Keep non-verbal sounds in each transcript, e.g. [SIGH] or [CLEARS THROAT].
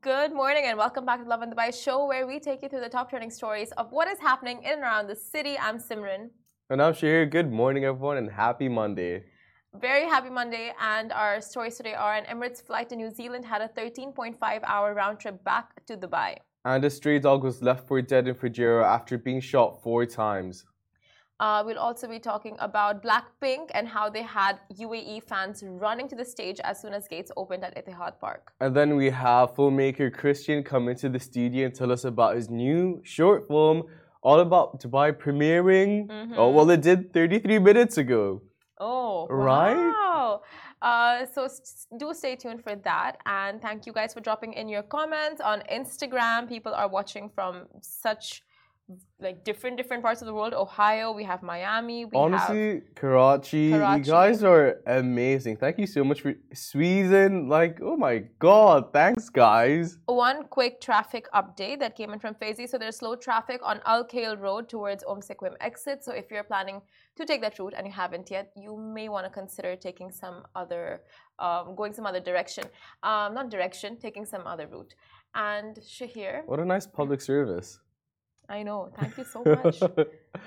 Good morning and welcome back to Lovin Dubai show where we take you through the top trending stories of what is happening in and around the city. I'm Simran. And I'm Shahir. Good morning, everyone, and happy Monday. Very happy Monday. And our stories today are an Emirates flight to New Zealand had a 13.5 hour round trip back to Dubai. And a stray dog was left for dead in Fujairah after being shot four times. Uh, we'll also be talking about Blackpink and how they had UAE fans running to the stage as soon as gates opened at Etihad Park. And then we have filmmaker Christian come into the studio and tell us about his new short film, all about Dubai premiering. Mm -hmm. Oh, well, it did 33 minutes ago. Oh, right? Wow. Uh, so do stay tuned for that. And thank you guys for dropping in your comments on Instagram. People are watching from such like different different parts of the world. Ohio, we have Miami. We Honestly, have Karachi, Karachi, you guys are amazing. Thank you so much for squeezing. Like, oh my god, thanks guys. One quick traffic update that came in from Faizi. So there's slow traffic on Al Khail Road towards Umm Suqeim exit. So if you're planning to take that route and you haven't yet, you may want to consider taking some other, um, going some other direction. Um, not direction, taking some other route. And Shahir. What a nice public service. I know. Thank you so [LAUGHS] much.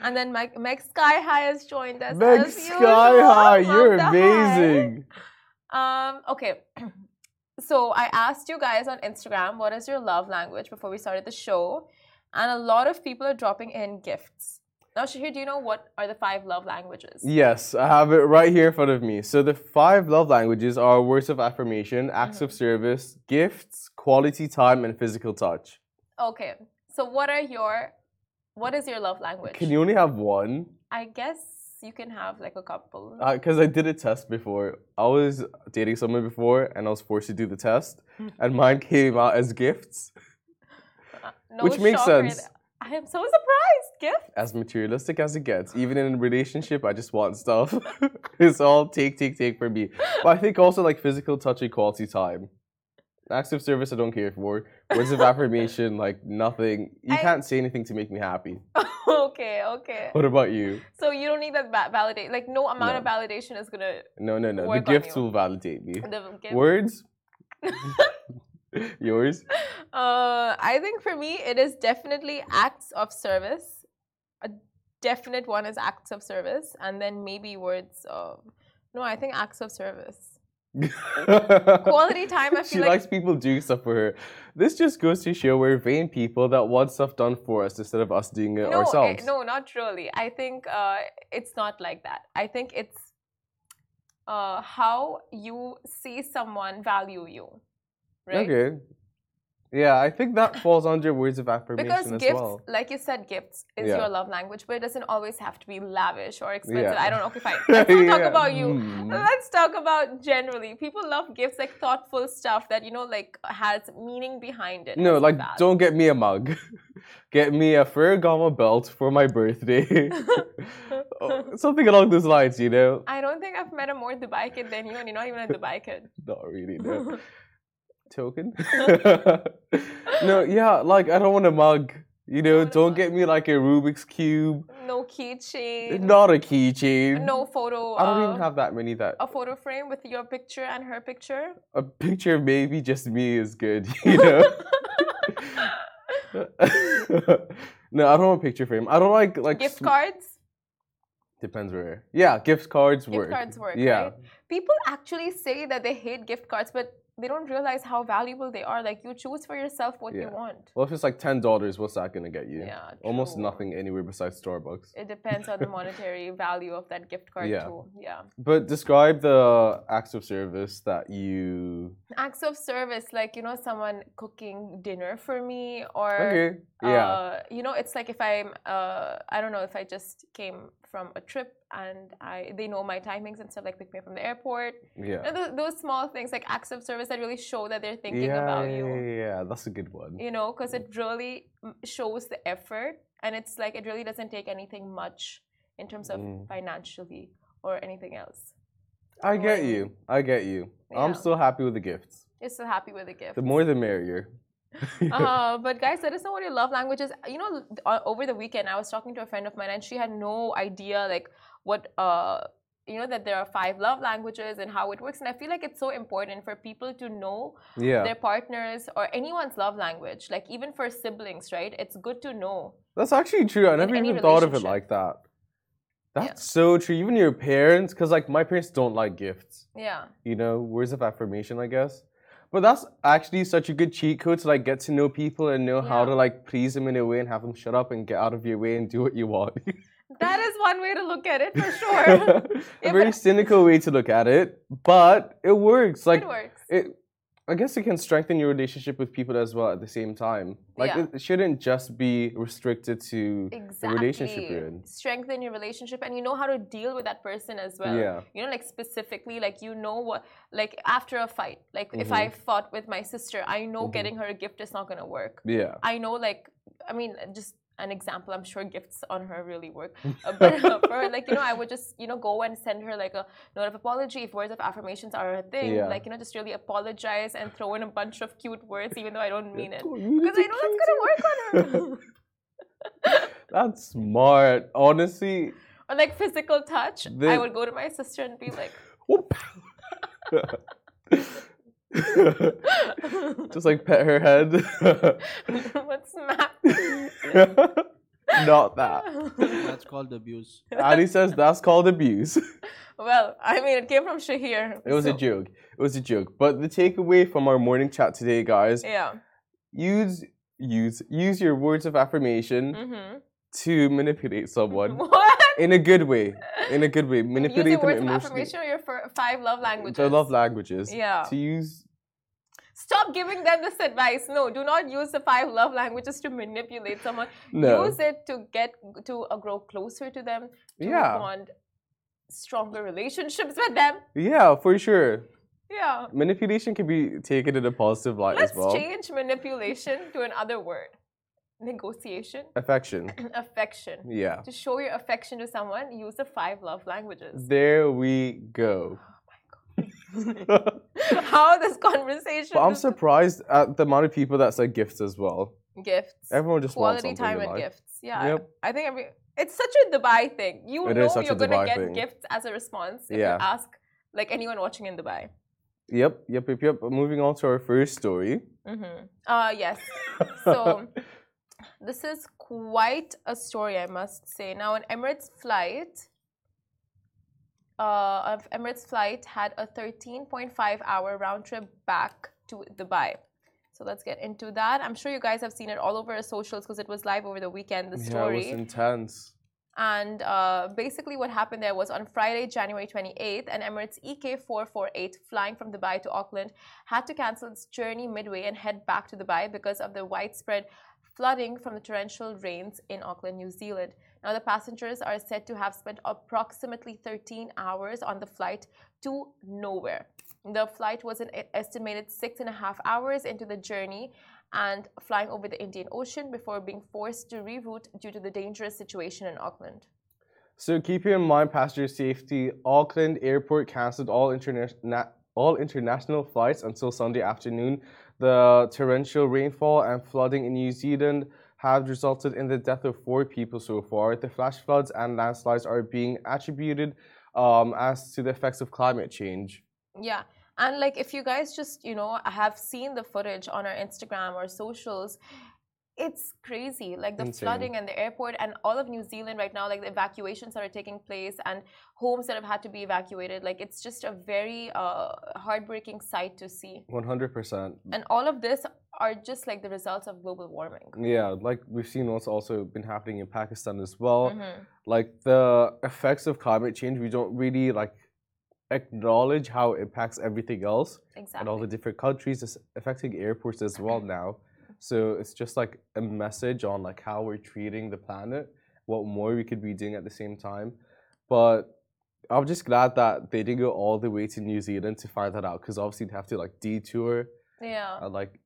and then Meg, Meg Sky High has joined us. Meg Sky High, you're amazing. Um, okay. [CLEARS THROAT] so I asked you guys on Instagram what is your love language before we started the show, and a lot of people are dropping in gifts. Now, Shahir, do you know what are the five love languages? Yes, I have it right here in front of me. So the five love languages are words of affirmation, acts mm -hmm. of service, gifts, quality time, and physical touch. Okay. So what are your what is your love language? Can you only have one? I guess you can have like a couple. Because uh, I did a test before. I was dating someone before, and I was forced to do the test, [LAUGHS] and mine came out as gifts, uh, no which makes sense. I am so surprised. Gift. As materialistic as it gets, even in a relationship, I just want stuff. [LAUGHS] it's all take, take, take for me. But I think also like physical touch and quality time acts of service I don't care for. Words of affirmation, like nothing. You I... can't say anything to make me happy. [LAUGHS] okay, okay. What about you? So you don't need that validate. Like no amount no. of validation is gonna. No, no, no. The gifts will validate me. Words. [LAUGHS] [LAUGHS] Yours? Uh, I think for me, it is definitely acts of service. A definite one is acts of service, and then maybe words of. No, I think acts of service. Quality [LAUGHS] time. I feel she like... likes people doing stuff for her. This just goes to show we're vain people that want stuff done for us instead of us doing it no, ourselves. No, not really. I think uh, it's not like that. I think it's uh, how you see someone value you. Right? Okay. Yeah, I think that falls under words of affirmation because as gifts, well. like you said, gifts is yeah. your love language, but it doesn't always have to be lavish or expensive. Yeah. I don't know. Okay, fine. [LAUGHS] Let's not yeah. talk about you. Mm. Let's talk about generally. People love gifts, like thoughtful stuff that you know, like has meaning behind it. No, like that. don't get me a mug. [LAUGHS] get me a Ferragamo belt for my birthday. [LAUGHS] Something along those lines, you know. I don't think I've met a more Dubai kid than you, and you're not even a Dubai kid. not really. No token. [LAUGHS] [LAUGHS] no, yeah, like I don't want a mug. You know, don't get me like a Rubik's cube. No keychain. Not a keychain. No photo. I don't uh, even have that many. That a photo frame with your picture and her picture. A picture, maybe just me is good. [LAUGHS] You know. no, I don't want a picture frame. I don't like like gift cards. Depends where. Yeah, gift cards gift work. Gift cards work. Yeah. Right? People actually say that they hate gift cards, but they don't realize how valuable they are. Like you choose for yourself what yeah. you want. Well, if it's like ten dollars, what's that gonna get you? Yeah, almost nothing anywhere besides Starbucks. It depends on the monetary [LAUGHS] value of that gift card yeah. too. Yeah. But describe the acts of service that you. Acts of service, like you know, someone cooking dinner for me, or okay. yeah, uh, you know, it's like if I'm, uh, I don't know, if I just came from a trip and I they know my timings and stuff like pick me up from the airport. Yeah. those, those, small things like acts of service that really show that they're thinking yeah, about you. Yeah, yeah, that's a good one. You know, because it really shows the effort and it's like it really doesn't take anything much in terms of mm. financially or anything else. I get you. I get you. Yeah. I'm still happy with the gifts. You're still happy with the gifts. The more the merrier. [LAUGHS] uh, [LAUGHS] but guys, let us know what your love language is. You know, uh, over the weekend, I was talking to a friend of mine, and she had no idea like what uh you know that there are five love languages and how it works and i feel like it's so important for people to know Yeah. their partners or anyone's love language like even for siblings right it's good to know That's actually true. I never even thought of it like that. That's so true. Even your parents, because like my parents don't like gifts. yeah You know, words of affirmation, I guess. But that's actually such a good cheat code to like get to know people and know how to like please them in a way and have them shut up and get out of your way and do what you want. [LAUGHS] that is one way to look at it for [LAUGHS] sure a very cynical way to look at it, but it works. Like it works it I guess it can strengthen your relationship with people as well at the same time. Like Yeah. it, shouldn't just be restricted to exactly the relationship you're in. strengthen your relationship and you know how to deal with that person as well Yeah. you know like specifically like you know what like after a fight like if Mhm. i fought with my sister i know Mhm. getting her a gift is not going to work Yeah. I know, like, I mean, just an example. I'm sure gifts [LAUGHS] on her really work, [LAUGHS] Uh, but uh, for like, you know, I would just, you know, go and send her like a note of apology if words of affirmations are a thing. Yeah. Like, you know, just really apologize and throw in a bunch of cute words, even though I don't mean it, because I know that's little gonna work on her. [LAUGHS] That's smart. Honestly, or like physical touch, I would go to my sister and be like, whoop. [LAUGHS] just like pet her head. [LAUGHS] "What's smack?" [LAUGHS] Not that. That's called abuse. Ali says that's called abuse. well, I mean, it came from Shahir. It was a joke. It was a joke. But the takeaway from our morning chat today, guys, Yeah. use use use your words of affirmation Mm-hmm. to manipulate someone What? In a good way. In a good way, [LAUGHS] manipulate Using them words of emotionally. affirmation or your fir- five love languages? The love languages. Yeah. To use. Stop giving them this advice. No, do not use the five love languages to manipulate someone. No. Use it to get to uh, grow closer to them, to Yeah. bond stronger relationships with them. Yeah, for sure. Yeah. Manipulation can be taken in a positive light Let's as well. change manipulation to another word. Negotiation, Affection. [COUGHS] affection. Yeah. To show your affection to someone, use the five love languages. There we go. [GASPS] Oh my god. [LAUGHS] How this conversation But I'm is- surprised at the amount of people that said gifts as well. gifts. Everyone just wants quality something time and life. gifts. Yeah, I- Yep. I, think every it's such a Dubai thing. You It know is such a you're gonna Dubai get thing. gifts as a response if Yeah. you ask like anyone watching in Dubai. Yep, yep, yep, yep. Moving on to our first story. Mm-hmm. Uh yes. [LAUGHS] So this is quite a story, I must say. Now, an Emirates flight. Uh, Emirates flight had a 13.5 hour round trip back to Dubai. So let's get into that. I'm sure you guys have seen it all over our socials because it was live over the weekend. The story. Yeah, it was intense. And uh, basically, what happened there was on Friday, January 28th, an Emirates EK448 flying from Dubai to Auckland had to cancel its journey midway and head back to Dubai because of the widespread flooding from the torrential rains in Auckland, New Zealand. Now, the passengers are said to have spent approximately 13 hours on the flight to nowhere. The flight was an estimated six and a half hours into the journey and flying over the Indian Ocean before being forced to reroute due to the dangerous situation in Auckland. So keeping in mind passenger safety, Auckland Airport cancelled all, interna- all international flights until Sunday afternoon. The torrential rainfall and flooding in New Zealand have resulted in the death of four people so far. The flash floods and landslides are being attributed um, as to the effects of climate change. Yeah. And like if you guys just, you know, have seen the footage on our Instagram or socials, it's crazy. Like the Insane. flooding and the airport and all of New Zealand right now, like the evacuations that are taking place and homes that have had to be evacuated. Like it's just a very uh, heartbreaking sight to see. 100%. And all of this are just like the results of global warming. Yeah, like we've seen what's also been happening in Pakistan as well. Mhm. Like the effects of climate change, we don't really like acknowledge how it impacts everything else Exactly. and all the different countries. It's affecting airports as well [CLEARS THROAT] now. So it's just like a message on like how we're treating the planet, what more we could be doing at the same time. But I'm just glad that they didn't go all the way to New Zealand to find that out because obviously they have to like detour yeah. and like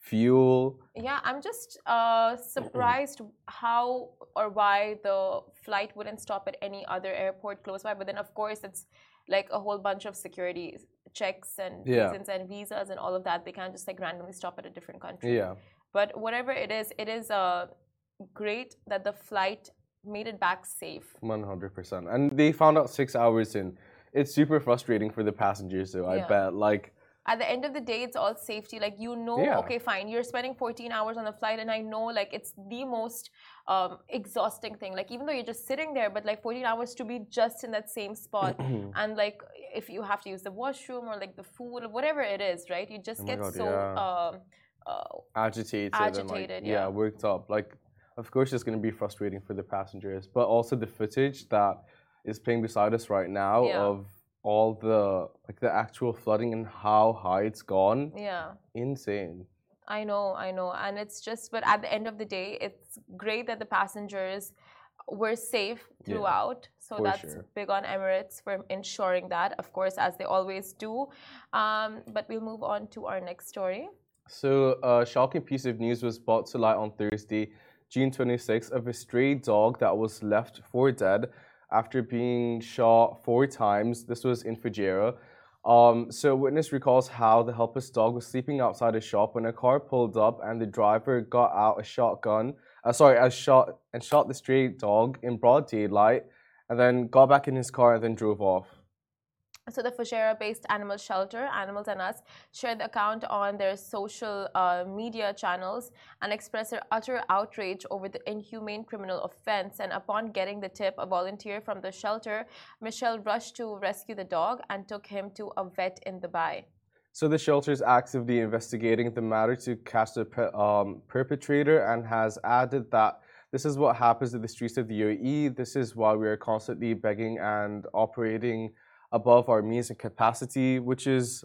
fuel. Yeah, I'm just uh, surprised how or why the flight wouldn't stop at any other airport close by. But then, of course, it's like a whole bunch of security checks and Yeah. reasons and visas and all of that. They can't just like randomly stop at a different country. Yeah. But whatever it is, it is uh, great that the flight made it back safe. One hundred percent. And they found out six hours in. It's super frustrating for the passengers, though. I bet. Like, At the end of the day, it's all safety. Like you know, Yeah. okay, fine, you're spending 14 hours on the flight, and I know like it's the most um, exhausting thing. Like even though you're just sitting there, but like 14 hours to be just in that same spot, [CLEARS THROAT] and like if you have to use the washroom or like the food or whatever it is, right? You just Oh get God, so yeah. um, uh, agitated, and like, yeah. worked up. Like, of course, it's going to be frustrating for the passengers, but also the footage that is playing beside us right now Yeah. of all the like the actual flooding and how high it's gone. yeah. Insane. I know, I know. And it's just, but at the end of the day, it's great that the passengers were safe Yeah, throughout. so for that's sure. big on Emirates for ensuring that, of course, as they always do. Um, but we'll move on to our next story. So, a shocking piece of news was brought to light on Thursday, June 26th, of a stray dog that was left for dead after being shot four times. This was in Fujairah. Um, so, witness recalls how the helpless dog was sleeping outside a shop when a car pulled up and the driver got out a shotgun. Uh, sorry, a shot and shot the stray dog in broad daylight, and then got back in his car and then drove off. So the Fujairah-based animal shelter, Animals and Us, shared the account on their social uh, media channels and expressed their utter outrage over the inhumane criminal offense. And upon getting the tip, a volunteer from the shelter, Michelle, rushed to rescue the dog and took him to a vet in Dubai. So the shelter is actively investigating the matter to catch the um, perpetrator and has added that this is what happens in the streets of the UAE. This is why we are constantly begging and operating above our means and capacity, which is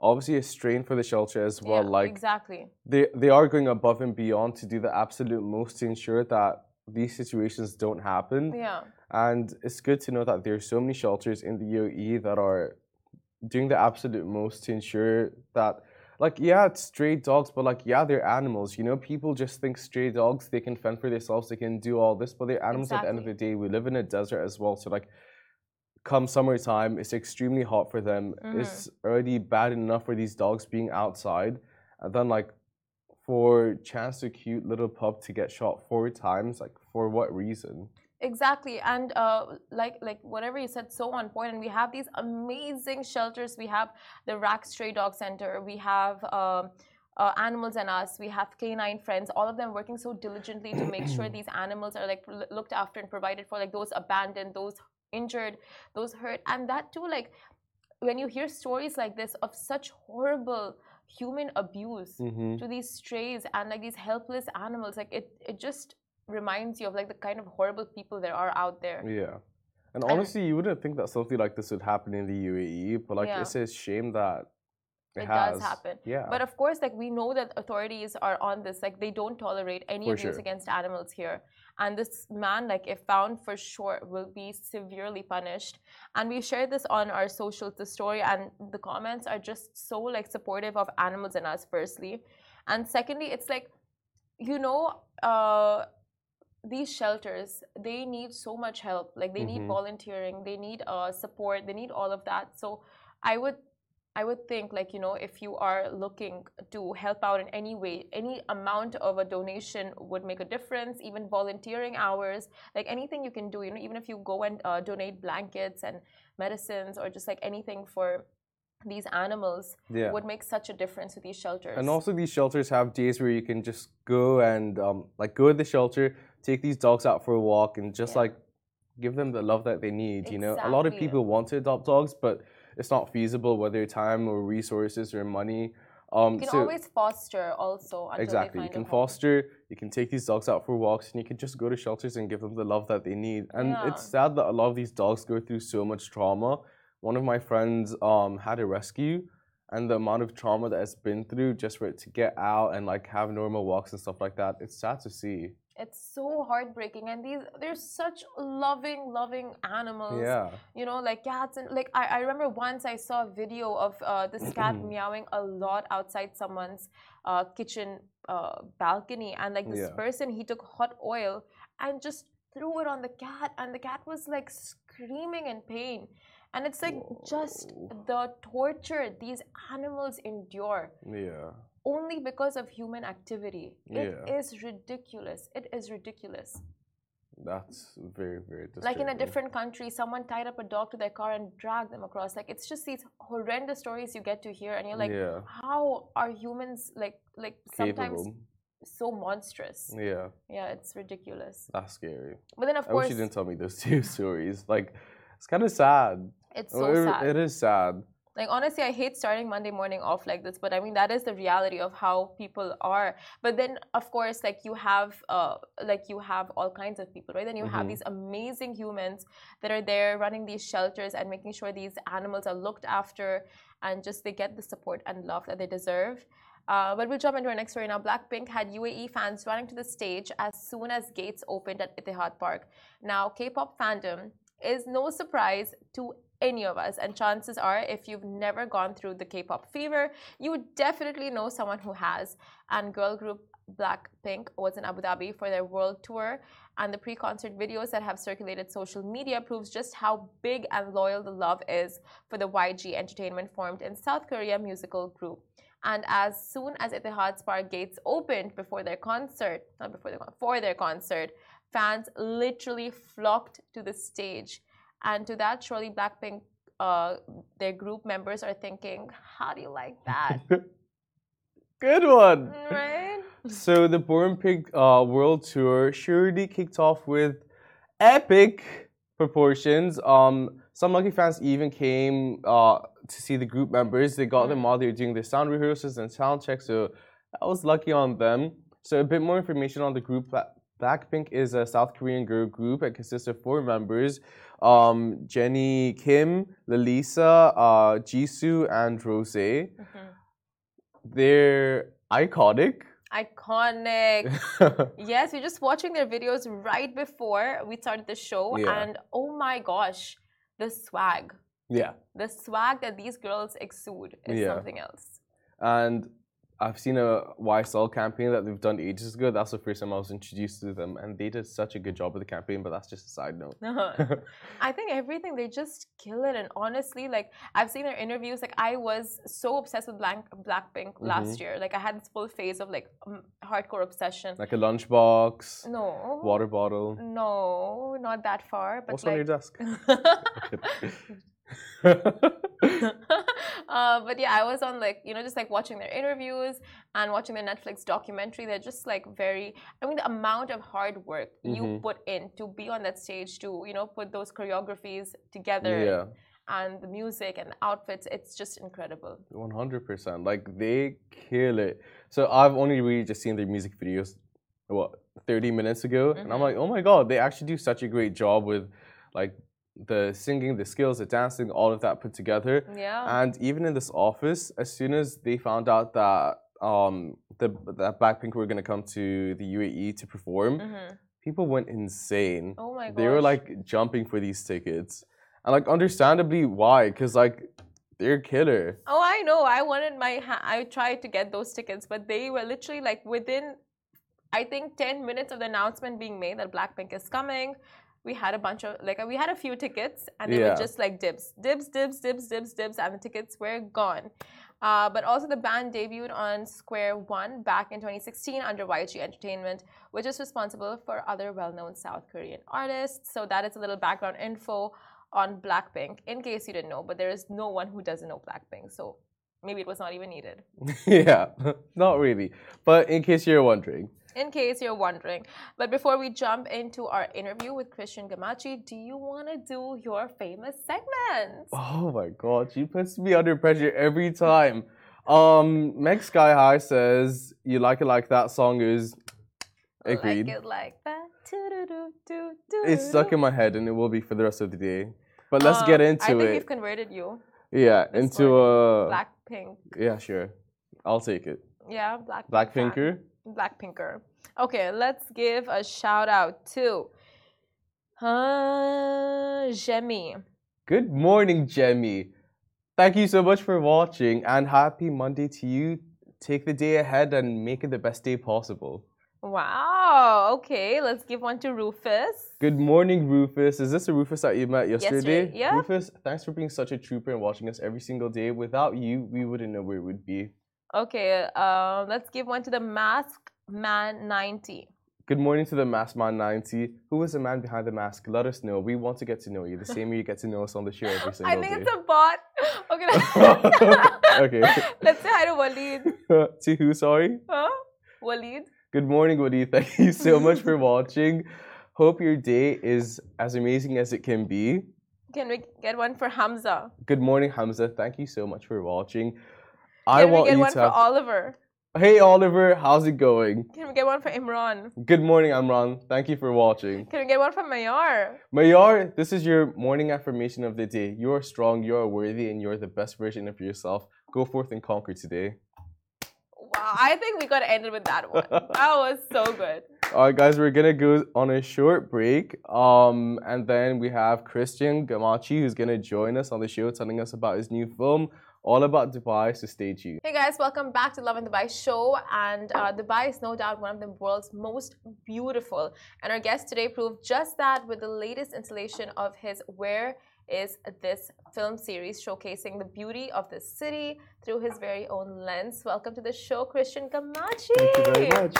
obviously a strain for the shelter as well. yeah, like exactly. they they are going above and beyond to do the absolute most to ensure that these situations don't happen. Yeah, And it's good to know that there are so many shelters in the UAE that are doing the absolute most to ensure that, like, yeah, it's stray dogs, but like, yeah, they're animals. You know, people just think stray dogs, they can fend for themselves, they can do all this, but they're animals at the end of the day. We live in a desert as well. So, like, come summertime, it's extremely hot for them. Mhm. It's already bad enough for these dogs being outside. And then, like, for Chance the cute little pup to get shot four times, like, for what reason? Exactly, and uh, like like whatever you said, so on point. And we have these amazing shelters. We have the RAK Stray Dog Center. We have um, uh, Animals and Us. We have Canine Friends. All of them working so diligently to make sure [CLEARS THROAT] these animals are like looked after and provided for. Like those abandoned, those injured, those hurt, and that too. Like when you hear stories like this of such horrible human abuse hmm to these strays and like these helpless animals, like it it just reminds you of like the kind of horrible people there are out there. Yeah. And And- honestly, you wouldn't think that something like this would happen in the UAE, but like Yeah. it's a shame that it, It does happen. Yeah. But of course, like we know that authorities are on this, like they don't tolerate any For abuse sure. against animals here. And this man, like if found for sure, will be severely punished. And we shared this on our socials, the story, and the comments are just so like supportive of animals and us, firstly. And secondly, it's like, you know, uh these shelters they need so much help like they need Mhm. volunteering they need uh, support they need all of that so i would i would think like you know if you are looking to help out in any way any amount of a donation would make a difference even volunteering hours like anything you can do you know even if you go and uh, donate blankets and medicines or just like anything for these animals yeah. would make such a difference to these shelters And also, these shelters have days where you can just go and um, like go to the shelter, take these dogs out for a walk, and just Yeah. like give them the love that they need. You know, a lot of people want to adopt dogs, but it's not feasible, whether time or resources or money. Um, you can so always foster also exactly, you can foster, you can take these dogs out for walks, and you can just go to shelters and give them the love that they need. And it's sad that a lot of these dogs go through so much trauma. One of my friends um, had a rescue, and the amount of trauma that it's been through just for it to get out and like have normal walks and stuff like that, it's sad to see. It's so heartbreaking, and these they're such loving, loving animals. Yeah. You know, like cats and like I, I remember once I saw a video of uh, this [CLEARS THROAT] cat meowing a lot outside someone's uh, kitchen uh, balcony, and like this Yeah. person he took hot oil and just threw it on the cat, and the cat was like screaming in pain. And it's like just the torture these animals endure Yeah. Only because of human activity. It Yeah. is ridiculous. It is ridiculous. That's very, very disturbing. Like in a different country, someone tied up a dog to their car and dragged them across. Like it's just these horrendous stories you get to hear, and you're like, yeah, how are humans like like sometimes capable. so monstrous? Yeah, Yeah, it's ridiculous. that's scary. But then of I wish course, you didn't tell me those [LAUGHS] two stories. Like, it's kind of sad. it's so It- sad. It is sad. Like honestly i hate starting monday morning off like this but i mean that is the reality of how people are but then of course like you have uh like you have all kinds of people right then you have Mhm. these amazing humans that are there running these shelters and making sure these animals are looked after and just they get the support and love that they deserve uh, but we'll jump into our next story now. Blackpink had UAE fans running to the stage as soon as gates opened at Etihad Park. Now, K-pop fandom is no surprise to any of us, and chances are, if you've never gone through the K-pop fever, you would definitely know someone who has. And girl group Blackpink was in Abu Dhabi for their world tour, and the pre-concert videos that have circulated social media proves just how big and loyal the love is for the YG Entertainment formed in South Korea musical group. And as soon as Etihad's Park gates opened before their concert, not before their for their concert, fans literally flocked to the stage. And to that, surely Blackpink, uh, their group members are thinking, "How do you like that?" [LAUGHS] Good one. right? [LAUGHS] So the Born Pink uh, World Tour surely kicked off with epic proportions. Um, some lucky fans even came uh, to see the group members. They got them while they were doing their sound rehearsals and sound checks. So that was lucky on them. So a bit more information on the group. Blackpink is a South Korean girl group. It consists of four members: um, Jennie Kim, Lalisa, uh, Jisoo, and Rose. Mhm. They're iconic. Iconic. [LAUGHS] Yes, we're just watching their videos right before we started the show, Yeah. and oh my gosh, the swag. yeah. The swag that these girls exude is Yeah. something else. And I've seen a YSL campaign that they've done ages ago. That's the first time I was introduced to them, and they did such a good job with the campaign. But that's just a side note. [LAUGHS] I think everything they just kill it, and honestly, like I've seen their interviews. Like I was so obsessed with Blank Blackpink last year. Like I had this full phase of like um, hardcore obsession. like a lunchbox, no, water bottle. no, not that far. But What's like, on your desk? [LAUGHS] [LAUGHS] uh, but yeah, I was on like you know just like watching their interviews and watching their Netflix documentary. They're just like very. I mean, the amount of hard work you Mhm. put in to be on that stage to you know put those choreographies together yeah, and the music and the outfits. It's just incredible. one hundred percent. Like they kill it. So I've only really just seen their music videos. What thirty minutes ago, and I'm Mhm. like, oh my god, they actually do such a great job with like the singing, the skills, the dancing, all of that put together. Yeah. And even in this office, as soon as they found out that um the that Blackpink were gonna come to the UAE to perform, Mhm. people went insane. Oh my god. They were like jumping for these tickets, and like understandably why, because like they're killer. Oh, I know. I wanted my. Ha- I tried to get those tickets, but they were literally like within, I think, ten minutes of the announcement being made that Blackpink is coming. We had a bunch of like we had a few tickets, and they were just like dibs, dibs, dibs, dibs, dibs, dibs, and the tickets were gone. Uh, but also, the band debuted on Square One back in 2016 under YG Entertainment, which is responsible for other well-known South Korean artists. So that is a little background info on Blackpink, in case you didn't know. But there is no one who doesn't know Blackpink, so maybe it was not even needed. [LAUGHS] yeah, [LAUGHS] not really. But in case you're wondering, In case you're wondering. But before we jump into our interview with Christian Ghammachi, do you want to do your famous segments? oh my god, she puts me under pressure every time. Um, Meg Sky High says, "You like it like that." Song is agreed. Like it like that. It's stuck in my head, and it will be for the rest of the day. But let's Uh, get into it. I think it. we've converted you. Yeah, into morning. black pink. yeah, sure, I'll take it. Yeah, Blackpink. fan. Blackpinker. Blackpinker. Okay, let's give a shout out to uh, Jemmy. Good morning, Jemmy. Thank you so much for watching, and happy Monday to you. Take the day ahead and make it the best day possible. Wow. Okay, let's give one to Rufus. Good morning, Rufus. Is this the Rufus that you met yesterday? Yesterday, yeah. Rufus, thanks for being such a trooper and watching us every single day. Without you, we wouldn't know where we'd be. Okay, uh, let's give one to the Mask Man 90. Good morning to the Mask Man 90. Who is the man behind the mask? Let us know. We want to get to know you. The same way you get to know us on the show every [LAUGHS] single day. I think day. it's a bot. Okay. let's- [LAUGHS] okay. [LAUGHS] Let's say hi to Waleed. to who, sorry? Huh? Waleed? Good morning, Woody. Thank you so much for watching. Hope your day is as amazing as it can be. Can we get one for Hamza? Good morning, Hamza. Thank you so much for watching. I Can we want get you one to for. Oliver? Hey, Oliver, how's it going? Can we get one for Imran? Good morning, Imran. Thank you for watching. Can we get one for Mayar? Mayar, this is your morning affirmation of the day. You are strong, you are worthy, and you're the best version of yourself. Go forth and conquer today. Wow, I think we got to end it with that one. [LAUGHS] That was so good. All right, guys, we're gonna go on a short break, um, and then we have Christian Ghammachi who's gonna join us on the show, telling us about his new film, all about Dubai. So stay tuned. Hey guys, welcome back to Lovin Dubai show. And uh, Dubai is no doubt one of the world's most beautiful. And our guest today proved just that with the latest installation of his Where is This film series, showcasing the beauty of the city through his very own lens. Welcome to the show, Christian Ghammachi. Thank you very much.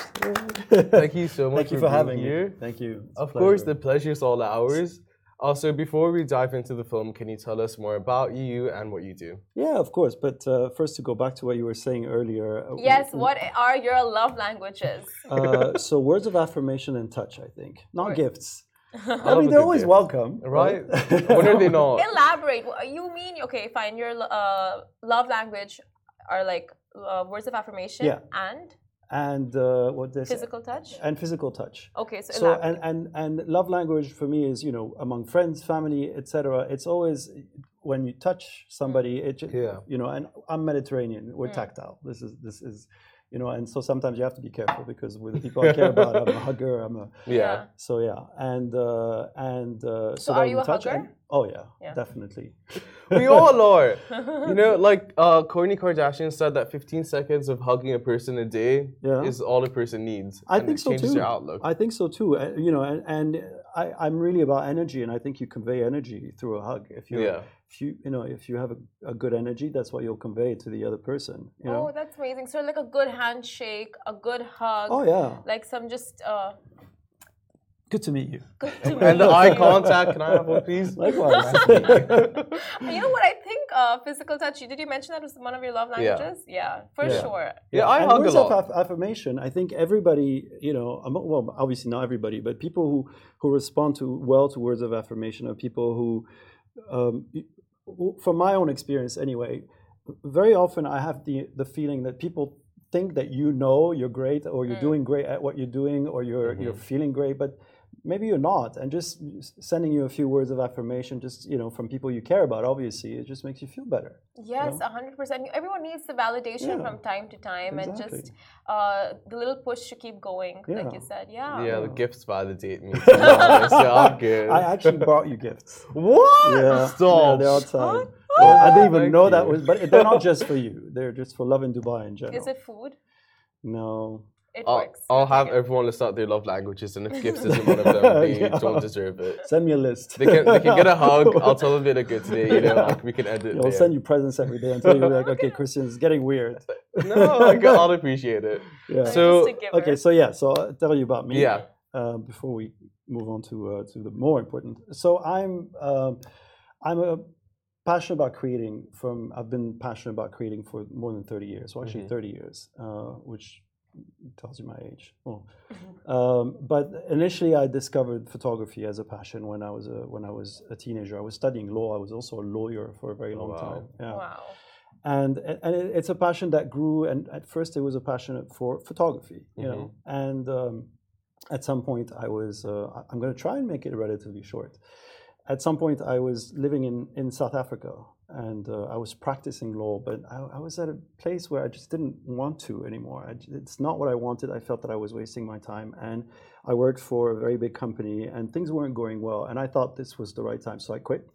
Thank you so much Thank you for, for having me. here. Thank you. It's Of course, the pleasure. is all ours. Also, before we dive into the film, can you tell us more about you and what you do? yeah, of course. But uh, first, to go back to what you were saying earlier. uh, Yes, w- what are your love languages? Uh, so, words of affirmation and touch, I think, not Right. gifts. [LAUGHS] I, love a mean, they're always gift. welcome, Right? [LAUGHS] when are they not? Elaborate. You mean, okay, fine, your uh, love language are like uh, words of affirmation Yeah. and and uh, what this physical touch? and physical touch. Okay, so, So, and, and and love language for me is you know among friends, family, etc. It's always when you touch somebody, it Yeah. you know. And I'm Mediterranean. We're Mm. tactile. This is this is. You know, and so sometimes you have to be careful because with the people I care about, I'm a hugger. I'm a Yeah. So yeah, and uh, and uh, So are you a touch hugger? And- oh yeah, Yeah. definitely. We all [LAUGHS] are. [LAUGHS] You know, like uh, Kourtney Kardashian said that 15 seconds of hugging a person a day Yeah. is all a person needs. I and think it so changes too. your outlook. I think so too. Uh, you know, and, and I, I'm really about energy, and I think you convey energy through a hug. If you, Yeah. if you, you know, if you have a, a good energy, that's what you'll convey to the other person. You know. Oh, that's amazing. So like a good handshake, a good hug, Oh yeah. like some just uh, Good to meet you. good to meet and the meet eye contact, can I have one, please? [LAUGHS] Likewise. [LAUGHS] You know what I think? Uh, physical touch. Did you mention that was one of your love languages? Yeah, yeah for Yeah. sure. Yeah, I and hug a words lot. of affirmation. I think everybody, you know, um, well, obviously not everybody, but people who who respond to well to words of affirmation are people who, um, from my own experience anyway, very often I have the the feeling that people think that you know you're great or you're Mm. doing great at what you're doing or you're you're feeling great, but maybe you're not and just sending you a few words of affirmation just you know from people you care about obviously it just makes you feel better Yes, a hundred percent. Everyone needs the validation Yeah. from time to time, and just uh, the little push to keep going, like you said. Yeah. Yeah, the gifts validate me. To. Yeah, I'm good. i actually brought you gifts [LAUGHS] what? Yeah, Stop. yeah, they're outside. Oh, Yeah, I didn't even thank know that was, but they're not just for you. They're just for Lovin Dubai in [LAUGHS] general. Is it food? No. It I'll, works. I'll have everyone list out their love languages, and if gifts [LAUGHS] isn't one of them, they [LAUGHS] Yeah. don't deserve it. Send me a list. They can, they can get a hug. [LAUGHS] I'll tell them they're good today. You know, Yeah. like we can end it. I'll there. send you presents every day until you're like, okay, Christian, it's getting weird. No, I'll appreciate it. Yeah. So- just a giver. okay, so yeah, so I'll tell you about me. Yeah. Uh, before we move on to uh, to the more important. So I'm um, I'm a passionate about creating. From I've been passionate about creating for more than thirty years. Well, actually, Mhm. thirty years, uh, which tells you my age. Oh. Um, but initially, I discovered photography as a passion when I was a when I was a teenager. I was studying law. I was also a lawyer for a very Oh, long wow. time. Yeah Wow. and and it's a passion that grew and at first it was a passion for photography you know and um, at some point i was uh, i'm going to try and make it relatively short at some point i was living in in south africa and uh, i was practicing law but I, I was at a place where i just didn't want to anymore I it's not what i wanted i felt that i was wasting my time and i worked for a very big company and things weren't going well and i thought this was the right time so i quit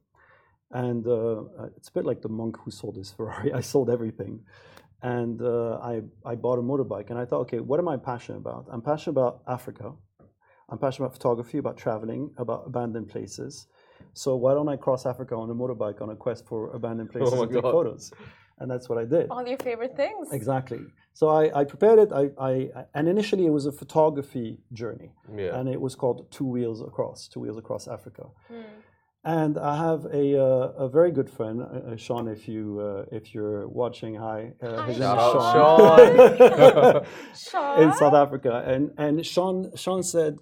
and uh, uh, it's a bit like the monk who sold his [LAUGHS] Ferrari. I sold everything, and uh, I I bought a motorbike. And I thought, okay, what am I passionate about? I'm passionate about Africa. I'm passionate about photography, about traveling, about abandoned places. So why don't I cross Africa on a motorbike on a quest for abandoned places my and take God. photos? and that's what I did. All your favorite things. Exactly. So I, I prepared it. I, I and initially it was a photography journey, Yeah. and it was called Two Wheels Across, Two Wheels Across Africa. Hmm. And I have a, uh, a very good friend, uh, uh, Sean. If you uh, if you're watching, hi. Uh, Hi, his name is out Sean. [LAUGHS] Sean. in South Africa, and and Sean Sean said,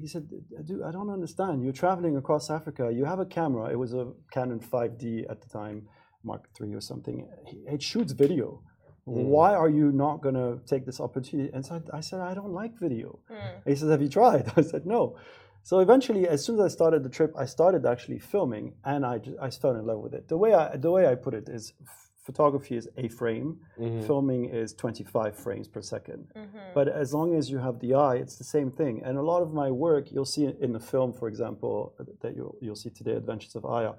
he said, dude, I don't understand. You're traveling across Africa. You have a camera. It was a Canon 5D at the time, Mark III or something. It shoots video. Why are you not gonna take this opportunity? And so I said, I don't like video. Hmm. He says, Have you tried? [LAUGHS] I said, No. So eventually, as soon as I started the trip, I started actually filming, and I, just, I fell in love with it. The way I the way I put it is, f- photography is a frame, mm-hmm. filming is 25 frames per 2nd mm-hmm. But as long as you have the eye, it's the same thing. And a lot of my work, you'll see in the film, for example, that you'll you'll see today, Adventures of Aya.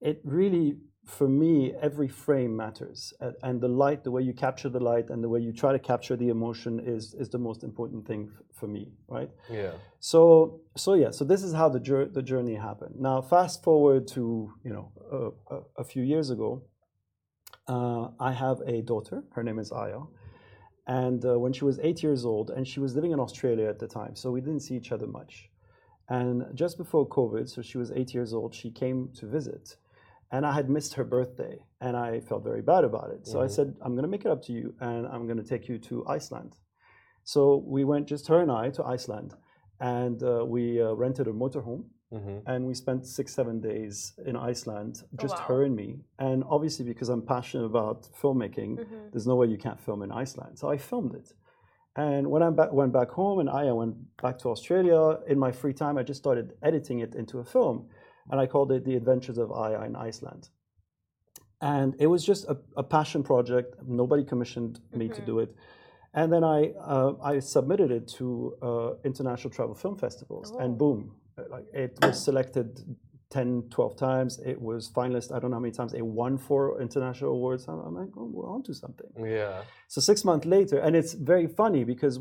It really, for me, every frame matters, and the light, the way you capture the light, and the way you try to capture the emotion is is the most important thing for me, right? Yeah. So so yeah, so this is how the the journey happened. Now fast forward to you know a, a, a few years ago, I have a daughter. Her name is Aya, and uh, when she was eight years old, and she was living in Australia at the time, so we didn't see each other much. And just before COVID, so she was eight years old, she came to visit, and I had missed her birthday, and I felt very bad about it. So I said, I'm going to make it up to you, and I'm going to take you to Iceland. So we went, just her and I, to Iceland, and uh, we uh, rented a motorhome, Mm-hmm. and we spent six, seven days in Iceland, just wow. her and me. And obviously, because I'm passionate about filmmaking, there's no way you can't film in Iceland. So I filmed it. And when I ba- went back home and I went back to Australia, in my free time, I just started editing it into a film. And I called it The Adventures of Aya in Iceland. And it was just a, a passion project. Nobody commissioned me to do it. And then I, uh, I submitted it to uh, international travel film festivals, and boom, like it was selected 10, 12 times. It was finalist, I don't know how many times. It won four international awards. I'm, I'm like, oh, we're onto something. Yeah. So six months later, and it's very funny because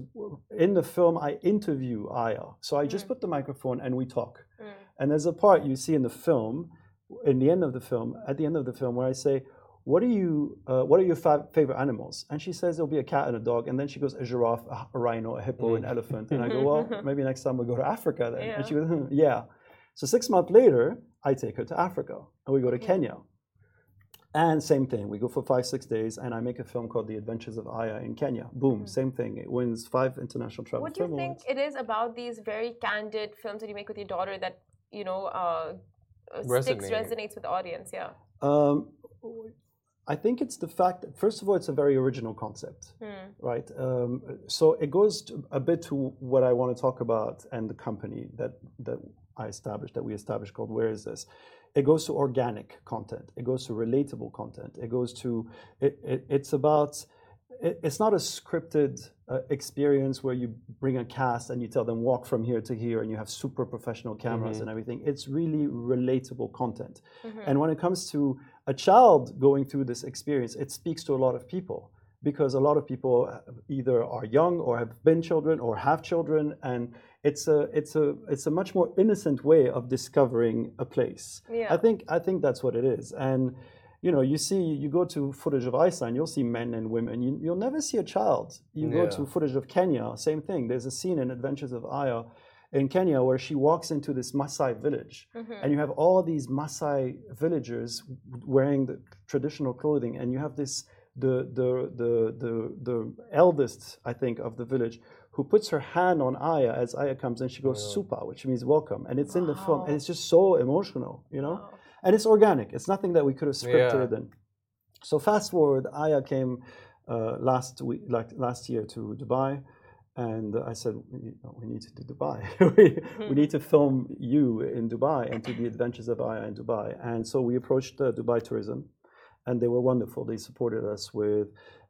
in the film I interview Aya. So I just mm. put the microphone and we talk. Mm. And there's a part you see in the film, in the end of the film, at the end of the film, where I say, "What are you? Uh, what are your fa- favorite animals?" And she says, "It'll be a cat and a dog." And then she goes, "A giraffe, a, a rhino, a hippo, an elephant." [LAUGHS] And I go, "Well, maybe next time we'll go to Africa then." And she goes, "Hmm, "Yeah." So six months later, I take her to Africa, and we go to Kenya. And same thing, we go for five, six days, and I make a film called The Adventures of Aya in Kenya. Boom, same thing. It wins five international travel What do you film think awards. it is about these very candid films that you make with your daughter that you know uh, uh, sticks resonates with the audience? Yeah. Um, I think it's the fact that, first of all, it's a very original concept, right? Um, so it goes to, a bit to what I want to talk about and the company that, that I established, that we established called Where Is This? It goes to organic content. It goes to relatable content. It goes to, it, it, it's about, it, it's not a scripted uh, experience where you bring a cast and you tell them walk from here to here and you have super professional cameras and everything. It's really relatable content. And when it comes to a child going through this experience, it speaks to a lot of people because a lot of people either are young or have been children or have children and it's a it's a it's a much more innocent way of discovering a place. Yeah. I think I think that's what it is. And you know, you see, you go to footage of Iceland, you'll see men and women. You, you'll never see a child. You go to footage of Kenya, same thing. There's a scene in Adventures of Aya in Kenya where she walks into this Maasai village, and you have all these Maasai villagers wearing the traditional clothing, and you have this the the the the, the eldest, I think, of the village. Who puts her hand on Aya as Aya comes and she goes supa, which means welcome, and it's in the film, and it's just so emotional, you know and it's organic. It's nothing that we could have scripted. And so fast forward, Aya came uh, last week, like last year, to Dubai, and I said, we, we need to do Dubai. [LAUGHS] we, we need to film you in Dubai and to the adventures of Aya in Dubai. And so we approached uh, Dubai Tourism, and they were wonderful. They supported us with.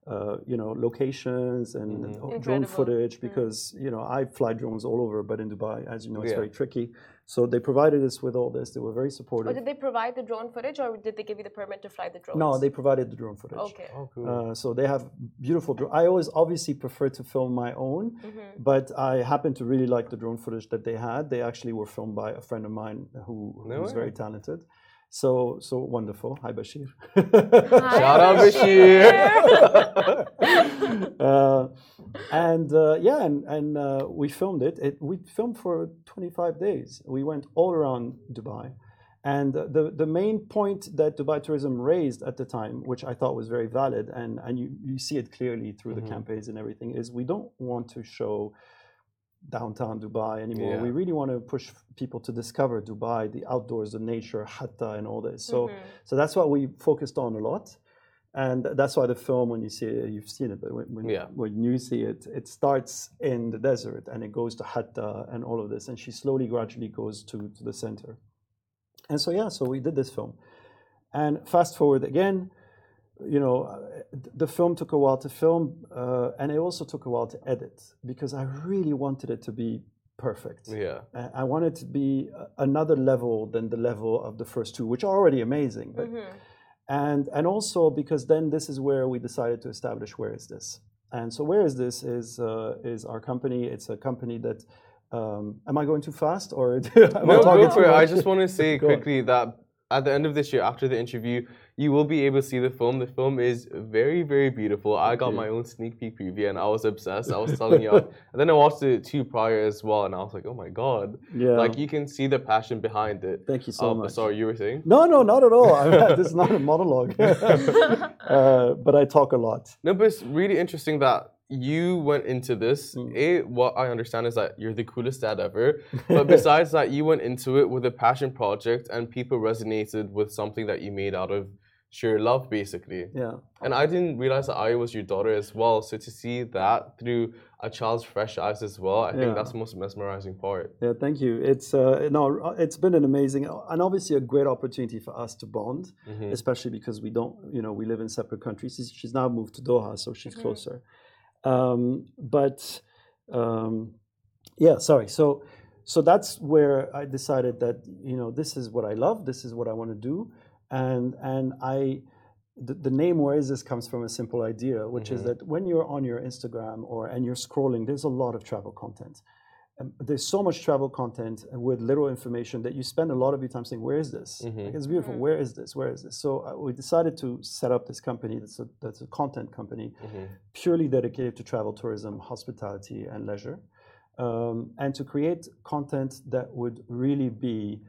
Uh, you know locations and uh, drone footage because you know I fly drones all over, but in Dubai, as you know, it's Yeah. very tricky. So they provided us with all this. They were very supportive. Or did they provide the drone footage, or did they give you the permit to fly the drones? No, they provided the drone footage. Okay. Oh, cool. Uh, so they have beautiful. Dro- I always obviously prefer to film my own, Mm-hmm. but I happen to really like the drone footage that they had. They actually were filmed by a friend of mine who, No who's way. very talented, So so wonderful. Hi Bashir. [LAUGHS] Shout out Bashir. [LAUGHS] uh, and uh, yeah, and, and uh, we filmed it. it. We filmed for 25 days. We went all around Dubai. And the, the main point that Dubai Tourism raised at the time, which I thought was very valid, and, and you, you see it clearly through Mhm. the campaigns and everything, is we don't want to show downtown Dubai anymore. Yeah. We really want to push people to discover Dubai, the outdoors, the nature, hatta, and all this. So, Mhm. so that's what we focused on a lot. And that's why the film, when you see it, you've seen it, but when, when, Yeah. when you see it, it starts in the desert and it goes to Hatta and all of this. And she slowly, gradually goes to, to the center. And so, yeah, so we did this film. And fast forward again, you know, uh, the film took a while to film, uh, and it also took a while to edit because I really wanted it to be perfect. Yeah. I- I wanted to be another level than the level of the first two, which are already amazing. But Mhm. and and also because then this is where we decided to establish where is this and so where is this is uh, is our company it's a company that um, am i going too fast or [LAUGHS] am I No, talking go too for it. I just want to say [LAUGHS] Go on. quickly that at the end of this year, after the interview, you will be able to see the film. The film is very, very beautiful. I got my own sneak peek preview and I was obsessed. I was telling you. [LAUGHS] And then I watched the two prior as well, and I was like, oh my god! yeah Like you can see the passion behind it. thank you so Oh, much Sorry, you were saying? no no not at all [LAUGHS] I, this is not a monologue [LAUGHS] uh, but i talk a lot No, but it's really interesting that you went into this. Mm. A, what I understand is that you're the coolest dad ever. [LAUGHS] But besides that, you went into it with a passion project, and people resonated with something that you made out of sheer love, basically. yeah And I didn't realize that I was your daughter as well. So to see that through a child's fresh eyes as well, I Yeah. think that's the most mesmerizing part. Yeah, thank you. It's uh, no, it's been an amazing and obviously a great opportunity for us to bond, Mhm. especially because we don't, you know, we live in separate countries. She's- She's now moved to Doha, so she's Mhm. closer. Um, but um, yeah, sorry. So so that's where I decided that you know this is what I love. This is what I want to do, and and I. The, the name where is this comes from a simple idea which is Mhm. that when you're on your instagram or and you're scrolling there's a lot of travel content there's so much travel content with little information that you spend a lot of your time saying, "Where is this? Mhm. Like, it's beautiful. Mhm. Where is this? Where is this?" So uh, we decided to set up this company. That's a that's a content company Mhm. purely dedicated to travel, tourism, hospitality, and leisure, um, and to create content that would really be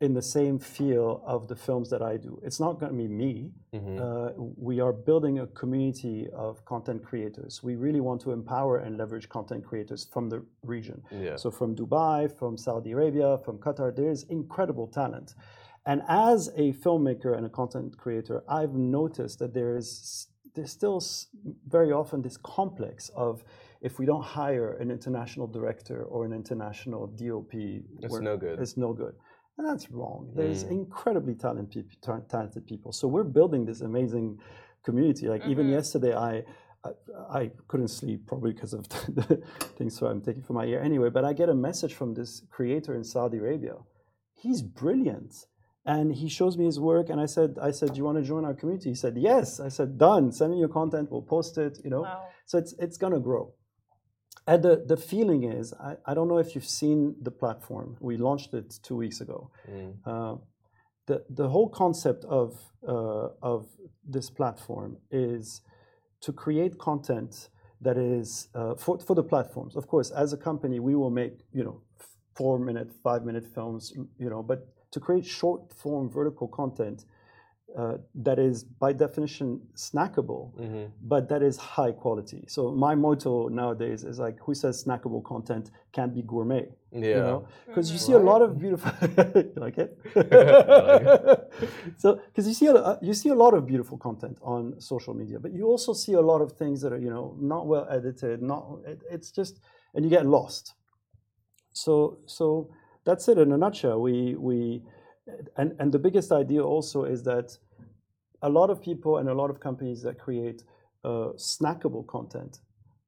in the same feel of the films that I do. It's not going to be me. Mhm. Uh, we are building a community of content creators. We really want to empower and leverage content creators from the region. yeah. So from Dubai, from Saudi Arabia, from Qatar, there's incredible talent. And as a filmmaker and a content creator, I've noticed that there is there's still very often this complex of if we don't hire an international director or an international DOP, It's no good. It's no good. And that's wrong. There's Mm. incredibly talented peop- ta- talented people. So we're building this amazing community. Like even Mhm. yesterday, I, I I couldn't sleep probably because of [LAUGHS] the things so I'm taking for my ear anyway. But I get a message from this creator in Saudi Arabia. He's brilliant, and he shows me his work. And I said, I said, do you want to join our community? He said, yes. I said, done. Send me your content. We'll post it. You know. Wow. So it's it's gonna grow. And the, the feeling is, I, I don't know if you've seen the platform. We launched it two weeks ago. Mm. Uh, the the whole concept of uh, of this platform is to create content that is uh, for for the platforms. Of course, as a company, we will make you know four minute, five minute films, you know, but to create short form vertical content uh, that is by definition snackable Mhm. but that is high quality. So my motto nowadays is like, who says snackable content can't be gourmet? Yeah. You know, because you see a lot of beautiful. [LAUGHS] you like it? [LAUGHS] [LAUGHS] so, because you see a, uh, you see a lot of beautiful content on social media, but you also see a lot of things that are you know not well edited. Not it, it's just and you get lost. So so that's it in a nutshell. We we and and the biggest idea also is that a lot of people and a lot of companies that create uh, snackable content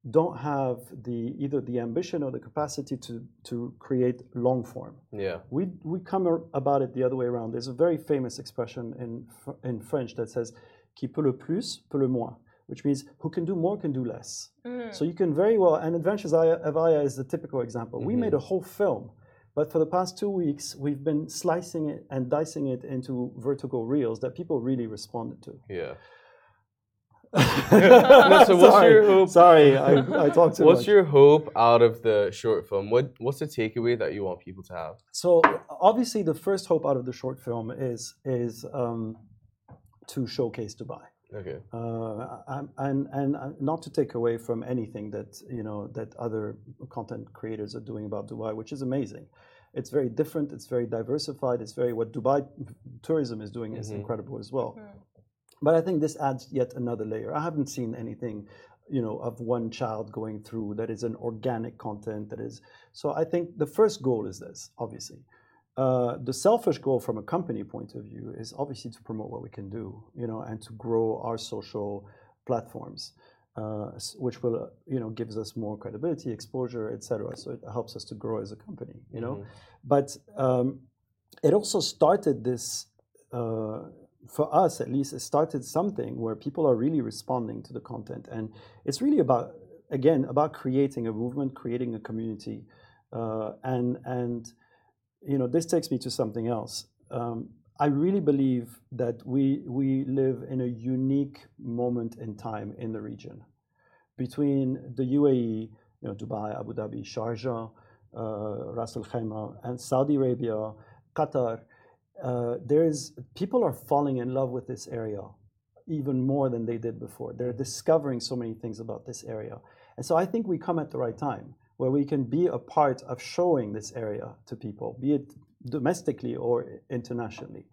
don't have the either the ambition or the capacity to to create long form. Yeah. We we come about it the other way around. There's a very famous expression in in French that says "qui peut le plus peut le moins," which means who can do more can do less. Mhm. So you can very well, and Adventures of Aya is the typical example. We Mhm. made a whole film But for the past two weeks, we've been slicing it and dicing it into vertical reels that people really responded to. Yeah. [LAUGHS] so what's sorry, your hope- sorry, I, I talked too What's much. your hope out of the short film? What What's the takeaway that you want people to have? So obviously, the first hope out of the short film is is um, to showcase Dubai. Okay. Uh, and and uh, not to take away from anything that you know that other content creators are doing about Dubai, which is amazing. It's very different. It's very diversified. It's very what Dubai tourism is doing is Mhm. incredible as well. But I think this adds yet another layer. I haven't seen anything, you know, of one child going through that is an organic content that is. So I think the first goal is this, obviously. Uh, the selfish goal from a company point of view is obviously to promote what we can do, you know, and to grow our social platforms, uh, which will, you know, gives us more credibility, exposure, etc. So it helps us to grow as a company, you know. But um, it also started this, uh, for us at least, it started something where people are really responding to the content, and it's really about, again, about creating a movement, creating a community, uh, and and you know, this takes me to something else. Um, I really believe that we we live in a unique moment in time in the region, between the UAE, you know, Dubai, Abu Dhabi, Sharjah, uh, Ras Al Khaimah, and Saudi Arabia, Qatar. Uh, there is people are falling in love with this area even more than they did before. They're discovering so many things about this area, and so I think we come at the right time where we can be a part of showing this area to people, be it domestically or internationally.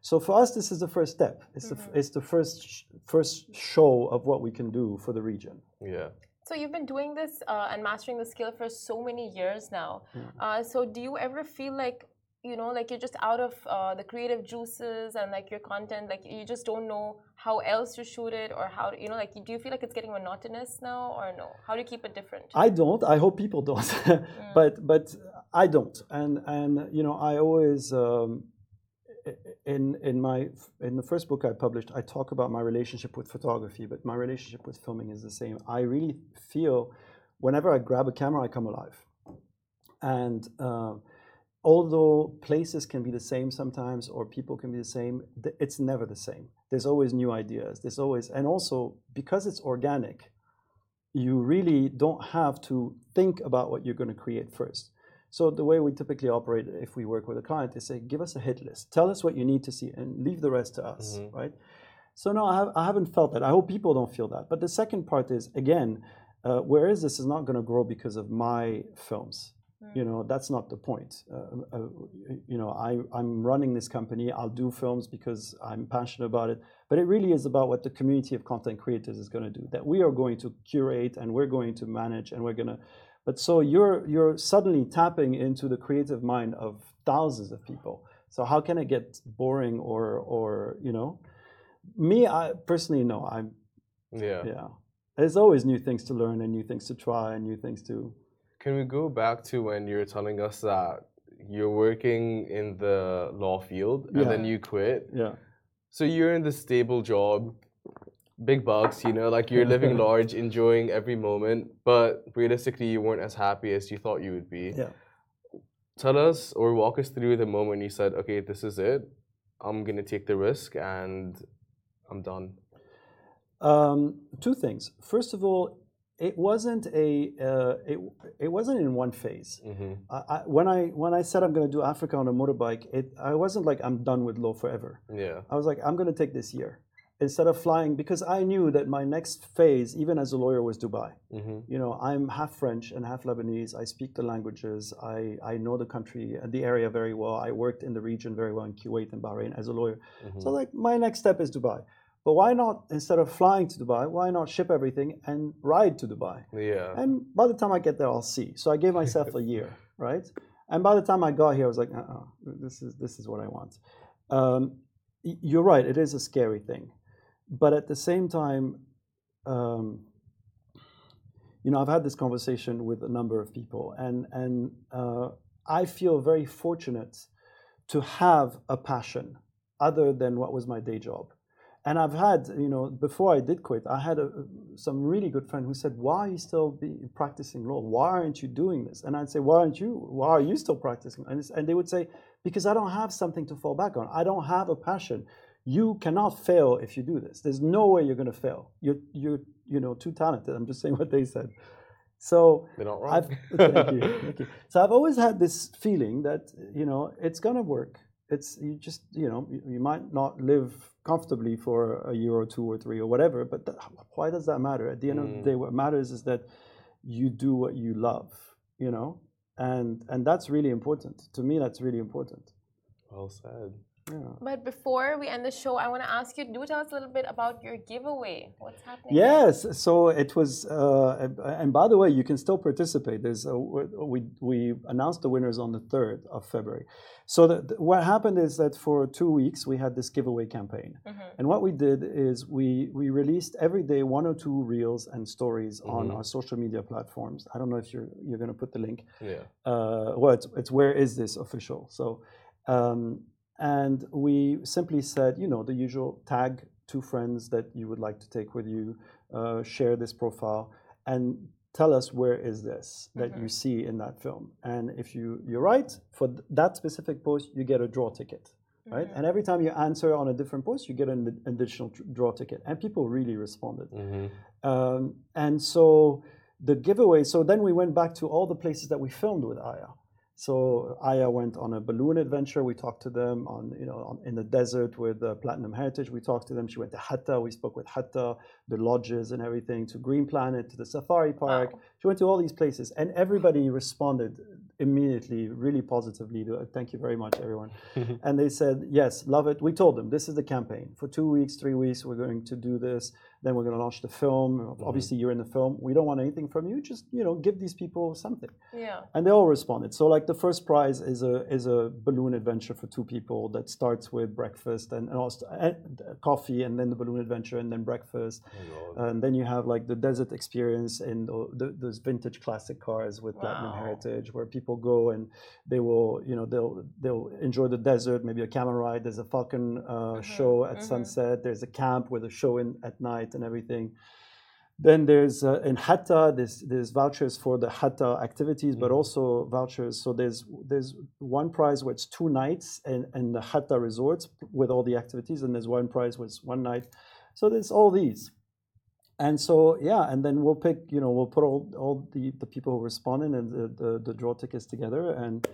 So for us, this is the first step. It's, the, it's the first sh- first show of what we can do for the region. Yeah. So you've been doing this uh, and mastering the skill for so many years now. Uh, so do you ever feel like you know, like you're just out of uh, the creative juices and like your content, like you just don't know how else to shoot it or how you know, like do you feel like it's getting monotonous now or no? How do you keep it different? I don't. I hope people don't, [LAUGHS] but but I don't. And and you know, I always um, in in my in the first book I published, I talk about my relationship with photography, but my relationship with filming is the same. I really feel whenever I grab a camera, I come alive, and. Uh, although places can be the same sometimes or people can be the same it's never the same. There's always new ideas. There's always and also because it's organic you really don't have to think about what you're going to create first. So the way we typically operate if we work with a client is say give us a hit list. Tell us what you need to see and leave the rest to us Mhm. right? So no I, have, I haven't felt that. I hope people don't feel that. But the second part is again uh, where is this is not going to grow because of my films you know that's not the point. Uh, uh, you know I, i'm running this company. I'll do films because i'm passionate about it. But it really is about what the community of content creators is going to do that we are going to curate and we're going to manage and we're going to but so you're you're suddenly tapping into the creative mind of thousands of people. So how can it get boring or or you know? Me i personally no i'm Yeah. yeah. There's always new things to learn and new things to try and new things to Can we go back to when you were telling us that you're working in the law field and then you quit? yeah So you're in the stable job, big bucks, you know, like you're living [LAUGHS] large, enjoying every moment, but realistically, you weren't as happy as you thought you would be. yeah Tell us or walk us through the moment you said, okay, this is it. I'm going to take the risk and I'm done. Um, two things. First of all, it wasn't a uh, it, it wasn't in one phase. hmm I, I, when I when I said I'm going to do Africa on a motorbike, it I wasn't like I'm done with law forever. Yeah. I was like I'm going to take this year instead of flying because I knew that my next phase, even as a lawyer, was Dubai. hmm You know, I'm half French and half Lebanese. I speak the languages. I, I know the country and the area very well. I worked in the region very well in Kuwait and Bahrain as a lawyer. Mm-hmm. So like my next step is Dubai. But why not instead of flying to Dubai, why not ship everything and ride to Dubai? Yeah. And by the time I get there, I'll see. So I gave myself a year, [LAUGHS] right? And by the time I got here, I was like, uh-uh, this is this is what I want. Um, you're right; it is a scary thing, but at the same time, um, you know, I've had this conversation with a number of people, and and uh, I feel very fortunate to have a passion other than what was my day job. And I've had, you know, before I did quit, I had a, some really good friend who said, "Why are you still be practicing law? Why aren't you doing this?" And I'd say, "Why aren't you? Why are you still practicing?" And, and they would say, "Because I don't have something to fall back on. I don't have a passion. You cannot fail if you do this. There's no way you're going to fail. You're, you're, you know, too talented." I'm just saying what they said. So They're not wrong. I've, thank you, thank you. So I've always had this feeling that you know it's gonna work. It's you just you know you, you might not live comfortably for a year or two or three or whatever, but that, why does that matter? At the end of the mm. day, what matters is that you do what you love, you know, and and that's really important. To me, that's really important. well said. Yeah. But before we end the show, I want to ask you do tell us a little bit about your giveaway. What's happening? Yes, so it was, uh, and by the way, you can still participate. There's a, we we announced the winners on the third of February. So the, the- what happened is that for two weeks we had this giveaway campaign, and what we did is we we released every day one or two reels and stories on our social media platforms. I don't know if you're you're going to put the link Yeah. uh, well, it's, it's where is this official? So, um, and we simply said, you know, the usual tag two friends that you would like to take with you, uh, share this profile, and tell us where is this that you see in that film. And if you you're right for th- that specific post, you get a draw ticket. Right, and every time you answer on a different post, you get an additional tr- draw ticket, and people really responded. Um, and so the giveaway, so then we went back to all the places that we filmed with Aya. So Aya went on a balloon adventure. We talked to them on, you know, on, in the desert with uh, Platinum Heritage. We talked to them. She went to Hatta. We spoke with Hatta, the lodges and everything, to Green Planet, to the safari park. She went to all these places, and everybody responded immediately, really positively. To, thank you very much, everyone. [LAUGHS] and they said, yes, love it. We told them this is the campaign for two weeks, three weeks. We're going to do this. Then we're going to launch the film. Obviously, you're in the film. We don't want anything from you. Just you know, give these people something. Yeah. And they all responded. So like the first prize is a is a balloon adventure for two people that starts with breakfast and, and also and uh, coffee and then the balloon adventure and then breakfast. and then you have like the desert experience in the, the, those vintage classic cars with platinum heritage where people go and they will you know they'll they'll enjoy the desert maybe a camel ride there's a falcon uh, show at sunset there's a camp with a show in at night and everything then there's uh, in Hatta, there's, there's vouchers for the Hatta activities, but also vouchers. So there's there's one prize where it's two nights and in the Hatta resorts with all the activities, and there's one prize was one night. So there's all these. And so yeah, and then we'll pick, you know, we'll put all, all the, the people who responded and the, the, the draw tickets together and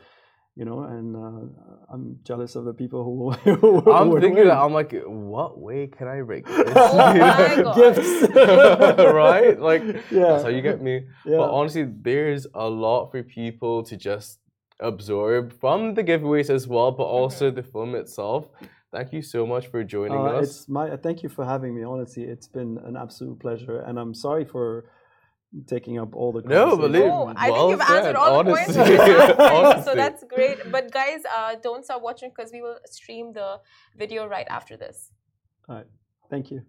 you know, and uh, I'm jealous of the people who, who [LAUGHS] I'm would thinking that I'm like, what way can I break this? Oh [LAUGHS] gifts. [LAUGHS] right? Like Yeah. that's how you get me. Yeah. But honestly, there's a lot for people to just absorb from the giveaways as well, but also the film itself. Thank you so much for joining Uh, us. It's my thank you for having me. Honestly, it's been an absolute pleasure, and I'm sorry for taking up all the. No, conversation. believe- Oh, I Well think you've answered all points. honestly. we had for you, so that's great. But guys, uh, don't stop watching because we will stream the video right after this. All right, thank you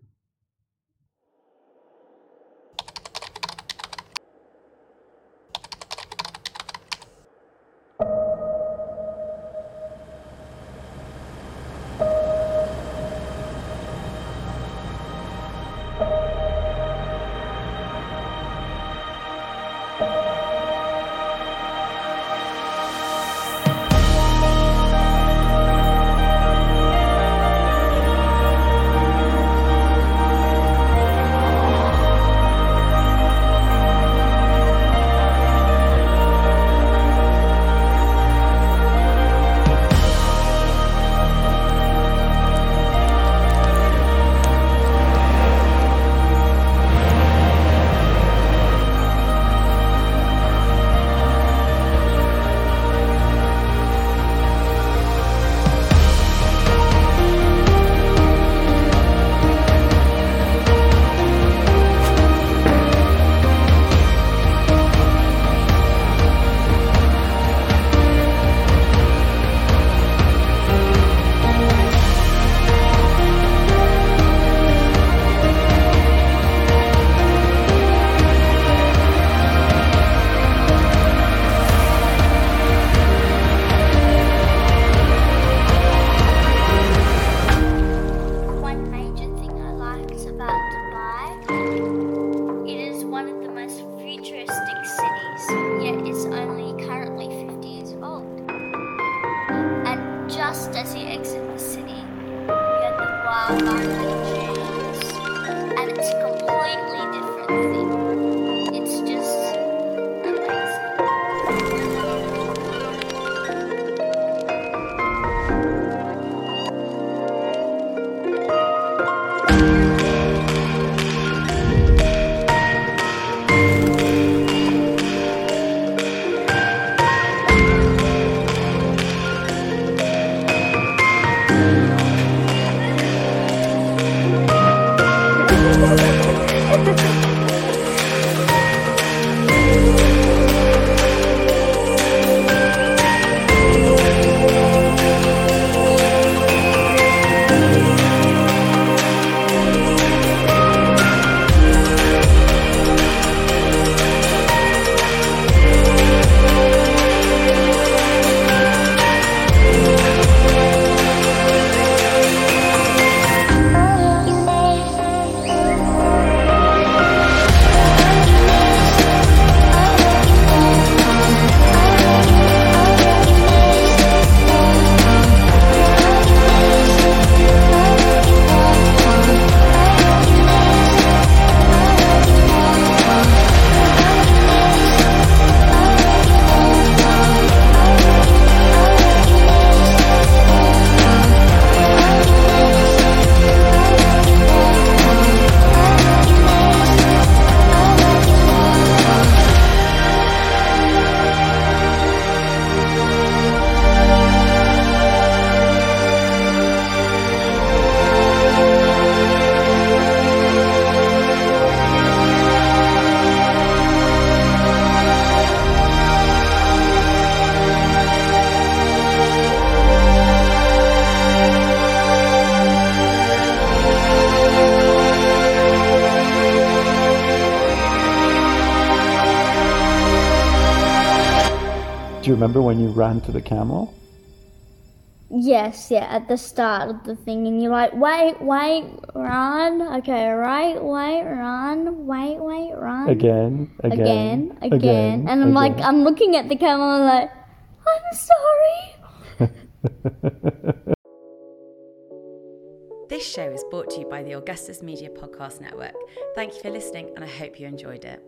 ran to the camel? Yes, yeah, at the start of the thing, and you're like, wait, wait, run. Okay, right, wait, run. Wait, wait, run. Again, again, again, again. and I'm like. I'm looking at the camera, I'm like, I'm sorry. [LAUGHS] This show is brought to you by the Augustus Media Podcast Network. Thank you for listening, and I hope you enjoyed it.